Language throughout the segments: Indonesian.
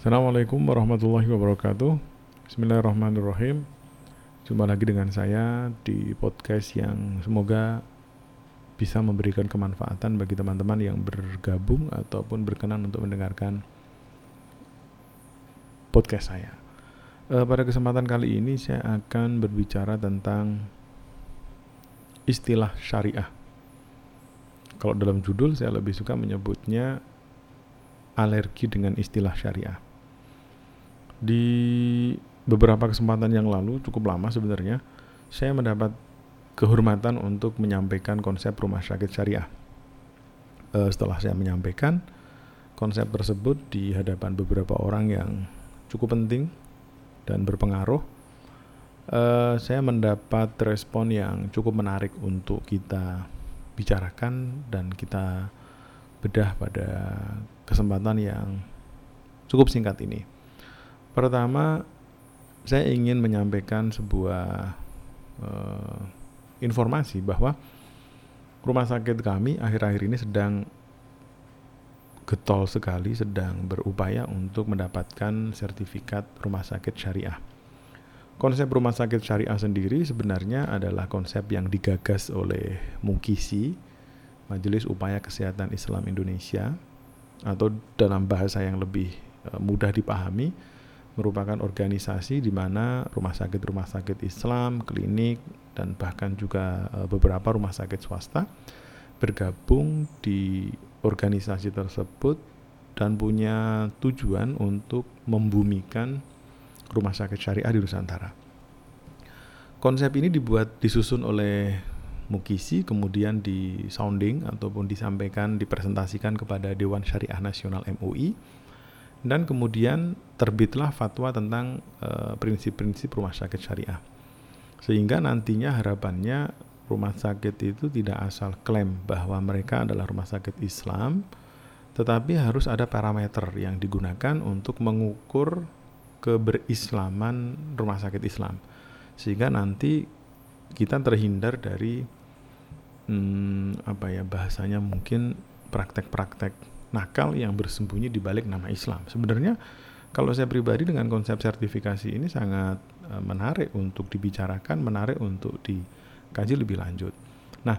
Assalamualaikum warahmatullahi wabarakatuh Bismillahirrahmanirrahim Jumpa lagi dengan saya di podcast yang semoga bisa memberikan kemanfaatan bagi teman-teman yang bergabung ataupun berkenan untuk mendengarkan podcast saya. E, pada kesempatan kali ini saya akan berbicara tentang istilah syariah. Kalau dalam judul saya lebih suka menyebutnya alergi dengan istilah syariah. Di beberapa kesempatan yang lalu cukup lama sebenarnya saya mendapat kehormatan untuk menyampaikan konsep rumah sakit syariah. Uh, setelah saya menyampaikan konsep tersebut di hadapan beberapa orang yang cukup penting dan berpengaruh, uh, saya mendapat respon yang cukup menarik untuk kita bicarakan dan kita bedah pada kesempatan yang cukup singkat ini. Pertama, saya ingin menyampaikan sebuah uh, informasi bahwa rumah sakit kami akhir-akhir ini sedang getol sekali sedang berupaya untuk mendapatkan sertifikat rumah sakit syariah. Konsep rumah sakit syariah sendiri sebenarnya adalah konsep yang digagas oleh Mukisi, Majelis Upaya Kesehatan Islam Indonesia, atau dalam bahasa yang lebih uh, mudah dipahami, merupakan organisasi di mana rumah sakit-rumah sakit Islam, klinik, dan bahkan juga e, beberapa rumah sakit swasta bergabung di organisasi tersebut dan punya tujuan untuk membumikan rumah sakit syariah di Nusantara. Konsep ini dibuat disusun oleh Mukisi kemudian di sounding ataupun disampaikan dipresentasikan kepada Dewan Syariah Nasional MUI dan kemudian terbitlah fatwa tentang eh, prinsip-prinsip uh, rumah sakit syariah. Sehingga nantinya harapannya rumah sakit itu tidak asal klaim bahwa mereka adalah rumah sakit Islam, tetapi harus ada parameter yang digunakan untuk mengukur keberislaman rumah sakit Islam. Sehingga nanti kita terhindar dari hmm, apa ya bahasanya mungkin praktek-praktek nakal yang bersembunyi di balik nama Islam. Sebenarnya kalau saya pribadi dengan konsep sertifikasi ini sangat uh, menarik untuk dibicarakan, menarik untuk dikaji lebih lanjut. Nah,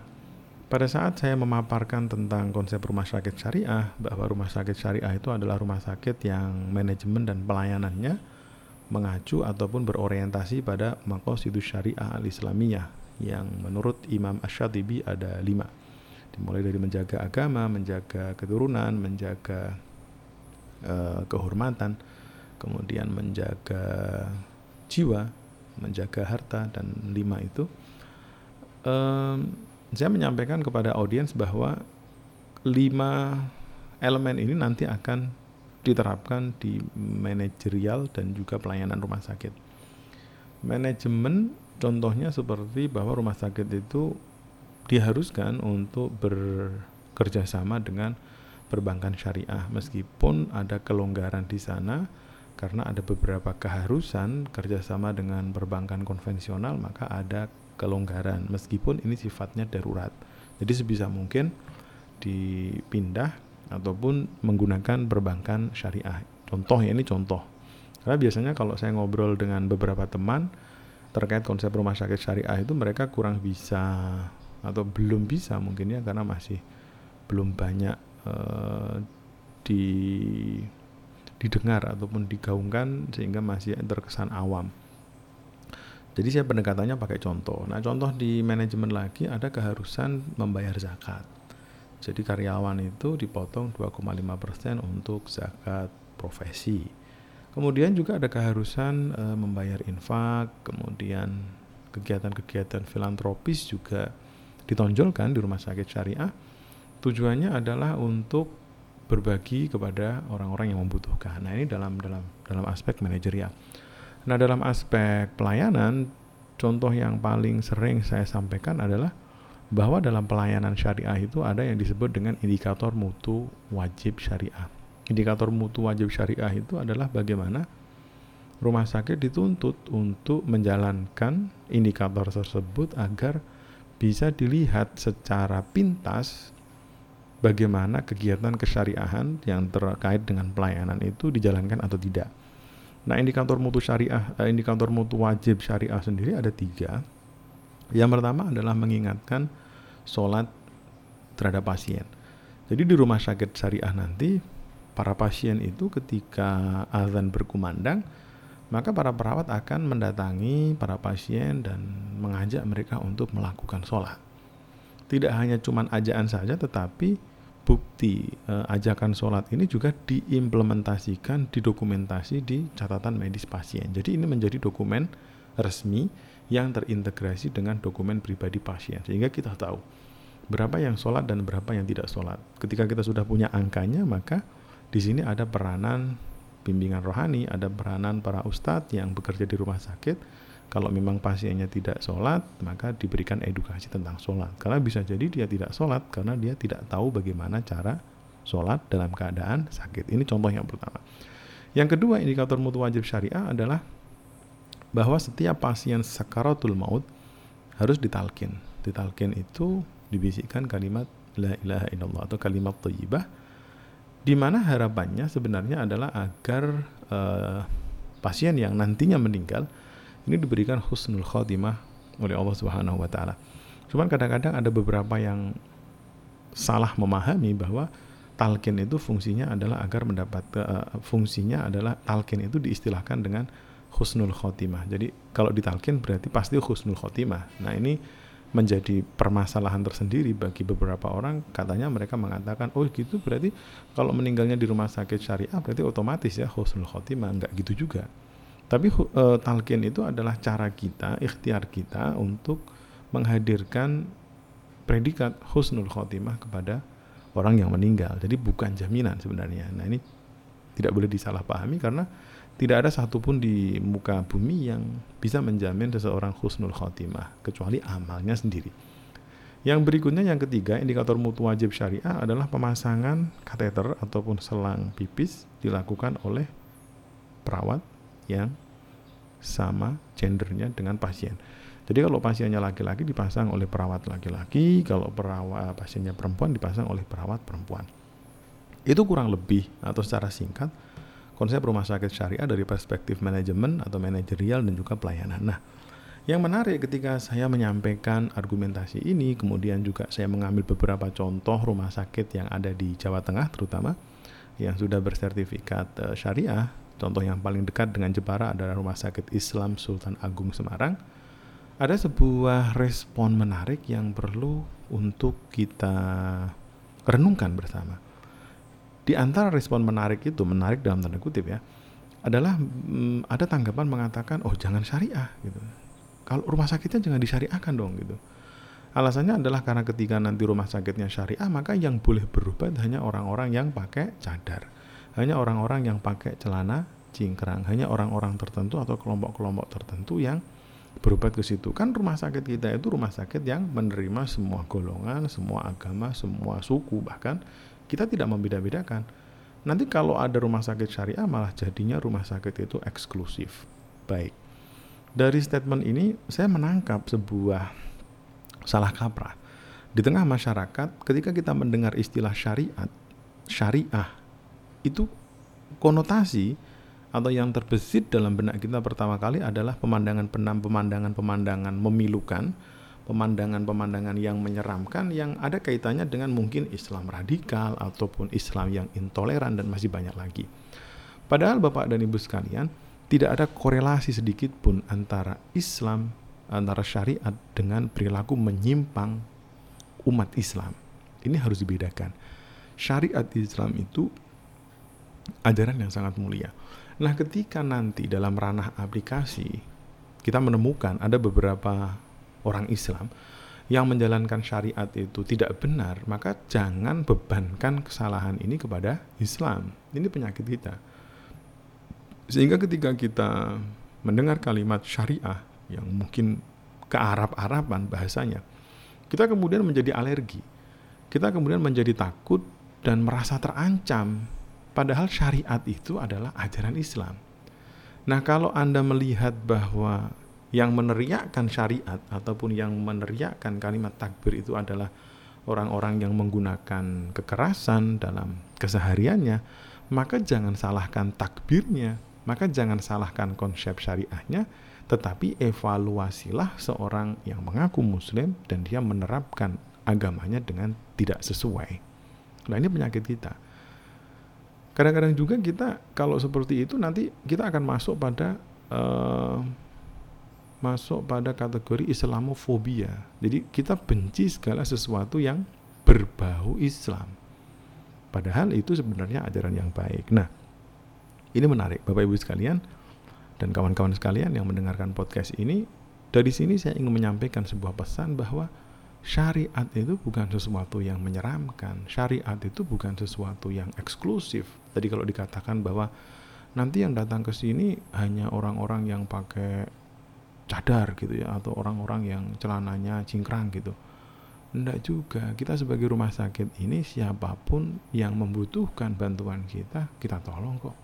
pada saat saya memaparkan tentang konsep rumah sakit syariah, bahwa rumah sakit syariah itu adalah rumah sakit yang manajemen dan pelayanannya mengacu ataupun berorientasi pada makosidus syariah al-islamiyah yang menurut Imam Ash-Shatibi ada lima dimulai dari menjaga agama, menjaga keturunan, menjaga uh, kehormatan, kemudian menjaga jiwa, menjaga harta dan lima itu. Um, saya menyampaikan kepada audiens bahwa lima elemen ini nanti akan diterapkan di manajerial dan juga pelayanan rumah sakit. Manajemen contohnya seperti bahwa rumah sakit itu diharuskan untuk bekerja sama dengan perbankan syariah. Meskipun ada kelonggaran di sana karena ada beberapa keharusan kerjasama dengan perbankan konvensional maka ada kelonggaran. Meskipun ini sifatnya darurat. Jadi sebisa mungkin dipindah ataupun menggunakan perbankan syariah. Contoh ya ini contoh. Karena biasanya kalau saya ngobrol dengan beberapa teman terkait konsep rumah sakit syariah itu mereka kurang bisa atau belum bisa mungkin ya karena masih belum banyak uh, di didengar ataupun digaungkan sehingga masih terkesan awam. Jadi saya pendekatannya pakai contoh. Nah, contoh di manajemen lagi ada keharusan membayar zakat. Jadi karyawan itu dipotong 2,5% untuk zakat profesi. Kemudian juga ada keharusan e, membayar infak, kemudian kegiatan-kegiatan filantropis juga ditonjolkan di rumah sakit syariah tujuannya adalah untuk berbagi kepada orang-orang yang membutuhkan. Nah, ini dalam dalam dalam aspek manajerial. Nah, dalam aspek pelayanan contoh yang paling sering saya sampaikan adalah bahwa dalam pelayanan syariah itu ada yang disebut dengan indikator mutu wajib syariah. Indikator mutu wajib syariah itu adalah bagaimana rumah sakit dituntut untuk menjalankan indikator tersebut agar bisa dilihat secara pintas bagaimana kegiatan kesyariahan yang terkait dengan pelayanan itu dijalankan atau tidak. Nah, indikator mutu syariah, eh, indikator mutu wajib syariah sendiri ada tiga. Yang pertama adalah mengingatkan sholat terhadap pasien. Jadi di rumah sakit syariah nanti para pasien itu ketika azan berkumandang maka para perawat akan mendatangi para pasien dan mengajak mereka untuk melakukan sholat. Tidak hanya cuman ajaan saja, tetapi bukti e, ajakan sholat ini juga diimplementasikan, didokumentasi di catatan medis pasien. Jadi ini menjadi dokumen resmi yang terintegrasi dengan dokumen pribadi pasien, sehingga kita tahu berapa yang sholat dan berapa yang tidak sholat. Ketika kita sudah punya angkanya, maka di sini ada peranan bimbingan rohani, ada peranan para ustadz yang bekerja di rumah sakit. Kalau memang pasiennya tidak sholat, maka diberikan edukasi tentang sholat. Karena bisa jadi dia tidak sholat karena dia tidak tahu bagaimana cara sholat dalam keadaan sakit. Ini contoh yang pertama. Yang kedua, indikator mutu wajib syariah adalah bahwa setiap pasien sakaratul maut harus ditalkin. Ditalkin itu dibisikkan kalimat la ilaha illallah atau kalimat thayyibah di mana harapannya sebenarnya adalah agar uh, pasien yang nantinya meninggal ini diberikan husnul khotimah oleh Allah Subhanahu wa taala. Cuman kadang-kadang ada beberapa yang salah memahami bahwa talqin itu fungsinya adalah agar mendapat uh, fungsinya adalah talqin itu diistilahkan dengan husnul khotimah. Jadi kalau ditalkin berarti pasti husnul khotimah. Nah, ini menjadi permasalahan tersendiri bagi beberapa orang katanya mereka mengatakan oh gitu berarti kalau meninggalnya di rumah sakit syariah berarti otomatis ya husnul khotimah enggak gitu juga tapi uh, talqin itu adalah cara kita ikhtiar kita untuk menghadirkan predikat husnul khotimah kepada orang yang meninggal jadi bukan jaminan sebenarnya nah ini tidak boleh disalahpahami karena tidak ada satupun di muka bumi yang bisa menjamin seseorang husnul khotimah kecuali amalnya sendiri. Yang berikutnya yang ketiga indikator mutu wajib syariah adalah pemasangan kateter ataupun selang pipis dilakukan oleh perawat yang sama gendernya dengan pasien. Jadi kalau pasiennya laki-laki dipasang oleh perawat laki-laki, kalau perawat pasiennya perempuan dipasang oleh perawat perempuan. Itu kurang lebih atau secara singkat konsep rumah sakit syariah dari perspektif manajemen atau manajerial dan juga pelayanan. Nah, yang menarik ketika saya menyampaikan argumentasi ini, kemudian juga saya mengambil beberapa contoh rumah sakit yang ada di Jawa Tengah terutama yang sudah bersertifikat uh, syariah. Contoh yang paling dekat dengan Jepara adalah Rumah Sakit Islam Sultan Agung Semarang. Ada sebuah respon menarik yang perlu untuk kita renungkan bersama di antara respon menarik itu, menarik dalam tanda kutip ya, adalah mm, ada tanggapan mengatakan, oh jangan syariah gitu. Kalau rumah sakitnya jangan disyariahkan dong gitu. Alasannya adalah karena ketika nanti rumah sakitnya syariah, maka yang boleh berobat hanya orang-orang yang pakai cadar. Hanya orang-orang yang pakai celana cingkrang. Hanya orang-orang tertentu atau kelompok-kelompok tertentu yang berobat ke situ. Kan rumah sakit kita itu rumah sakit yang menerima semua golongan, semua agama, semua suku bahkan kita tidak membeda-bedakan. Nanti kalau ada rumah sakit syariah malah jadinya rumah sakit itu eksklusif. Baik. Dari statement ini saya menangkap sebuah salah kaprah. Di tengah masyarakat ketika kita mendengar istilah syariat, syariah itu konotasi atau yang terbesit dalam benak kita pertama kali adalah pemandangan pemandangan pemandangan memilukan pemandangan-pemandangan yang menyeramkan yang ada kaitannya dengan mungkin Islam radikal ataupun Islam yang intoleran dan masih banyak lagi. Padahal Bapak dan Ibu sekalian, tidak ada korelasi sedikit pun antara Islam, antara syariat dengan perilaku menyimpang umat Islam. Ini harus dibedakan. Syariat Islam itu ajaran yang sangat mulia. Nah, ketika nanti dalam ranah aplikasi kita menemukan ada beberapa orang Islam yang menjalankan syariat itu tidak benar, maka jangan bebankan kesalahan ini kepada Islam. Ini penyakit kita. Sehingga ketika kita mendengar kalimat syariah yang mungkin ke Arab-Araban bahasanya, kita kemudian menjadi alergi. Kita kemudian menjadi takut dan merasa terancam. Padahal syariat itu adalah ajaran Islam. Nah, kalau Anda melihat bahwa yang meneriakkan syariat ataupun yang meneriakkan kalimat takbir itu adalah orang-orang yang menggunakan kekerasan dalam kesehariannya, maka jangan salahkan takbirnya, maka jangan salahkan konsep syariahnya, tetapi evaluasilah seorang yang mengaku muslim dan dia menerapkan agamanya dengan tidak sesuai. Nah ini penyakit kita. Kadang-kadang juga kita kalau seperti itu nanti kita akan masuk pada uh, masuk pada kategori Islamofobia. Jadi kita benci segala sesuatu yang berbau Islam. Padahal itu sebenarnya ajaran yang baik. Nah, ini menarik Bapak Ibu sekalian dan kawan-kawan sekalian yang mendengarkan podcast ini. Dari sini saya ingin menyampaikan sebuah pesan bahwa syariat itu bukan sesuatu yang menyeramkan. Syariat itu bukan sesuatu yang eksklusif. Tadi kalau dikatakan bahwa nanti yang datang ke sini hanya orang-orang yang pakai cadar gitu ya atau orang-orang yang celananya cingkrang gitu Enggak juga, kita sebagai rumah sakit ini siapa pun yang membutuhkan bantuan kita, kita tolong kok.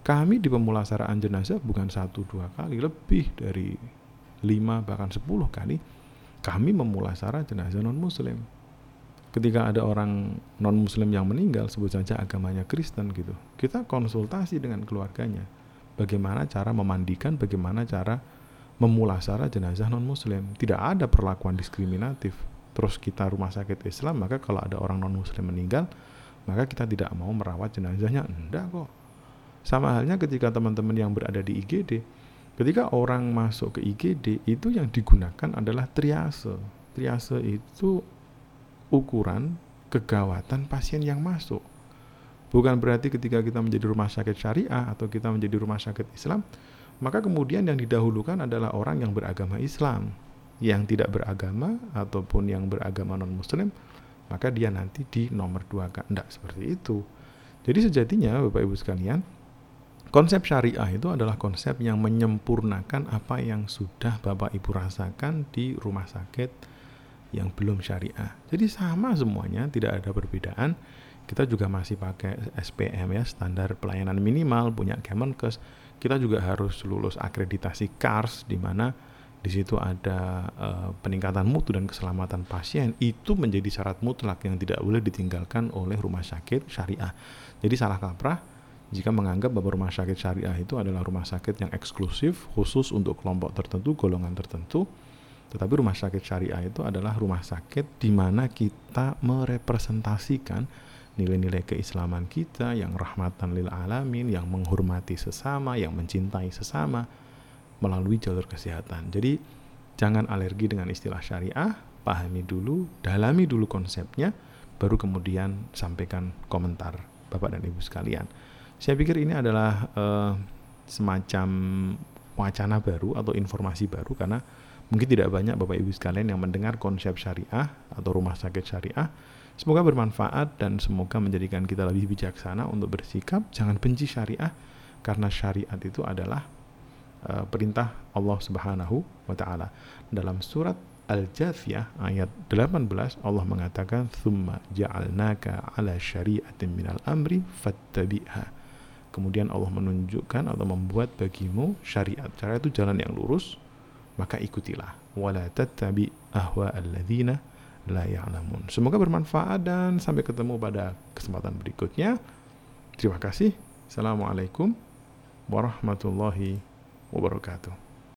Kami di pemulasaraan jenazah bukan satu dua kali, lebih dari lima bahkan sepuluh kali kami memulasara jenazah non muslim. Ketika ada orang non muslim yang meninggal, sebut saja agamanya Kristen gitu, kita konsultasi dengan keluarganya. Bagaimana cara memandikan, bagaimana cara memulasara jenazah non muslim. Tidak ada perlakuan diskriminatif terus kita rumah sakit Islam maka kalau ada orang non muslim meninggal maka kita tidak mau merawat jenazahnya enggak kok sama halnya ketika teman-teman yang berada di IGD ketika orang masuk ke IGD itu yang digunakan adalah triase triase itu ukuran kegawatan pasien yang masuk. Bukan berarti ketika kita menjadi rumah sakit syariah atau kita menjadi rumah sakit Islam maka kemudian yang didahulukan adalah orang yang beragama Islam. Yang tidak beragama ataupun yang beragama non muslim maka dia nanti di nomor dua kan? Tidak seperti itu. Jadi sejatinya bapak ibu sekalian konsep syariah itu adalah konsep yang menyempurnakan apa yang sudah bapak ibu rasakan di rumah sakit yang belum syariah jadi sama semuanya tidak ada perbedaan kita juga masih pakai SPM ya standar pelayanan minimal punya Kemenkes kita juga harus lulus akreditasi CARS di mana di situ ada uh, peningkatan mutu dan keselamatan pasien itu menjadi syarat mutlak yang tidak boleh ditinggalkan oleh rumah sakit syariah. Jadi salah kaprah jika menganggap bahwa rumah sakit syariah itu adalah rumah sakit yang eksklusif khusus untuk kelompok tertentu, golongan tertentu. Tetapi rumah sakit syariah itu adalah rumah sakit di mana kita merepresentasikan nilai-nilai keislaman kita yang rahmatan lil alamin, yang menghormati sesama, yang mencintai sesama melalui jalur kesehatan. Jadi jangan alergi dengan istilah syariah, pahami dulu, dalami dulu konsepnya, baru kemudian sampaikan komentar Bapak dan Ibu sekalian. Saya pikir ini adalah uh, semacam wacana baru atau informasi baru karena mungkin tidak banyak Bapak Ibu sekalian yang mendengar konsep syariah atau rumah sakit syariah. Semoga bermanfaat dan semoga menjadikan kita lebih bijaksana untuk bersikap jangan benci syariah karena syariat itu adalah uh, perintah Allah Subhanahu wa taala. Dalam surat Al-Jathiyah ayat 18 Allah mengatakan thumma ja'alnaka ala syari'atin minal amri fattabi'ha. Kemudian Allah menunjukkan atau membuat bagimu syariat. Syariat itu jalan yang lurus, maka ikutilah. Wala tattabi ahwa alladzina la ya'lamun. Semoga bermanfaat dan sampai ketemu pada kesempatan berikutnya. Terima kasih. Assalamualaikum warahmatullahi wabarakatuh.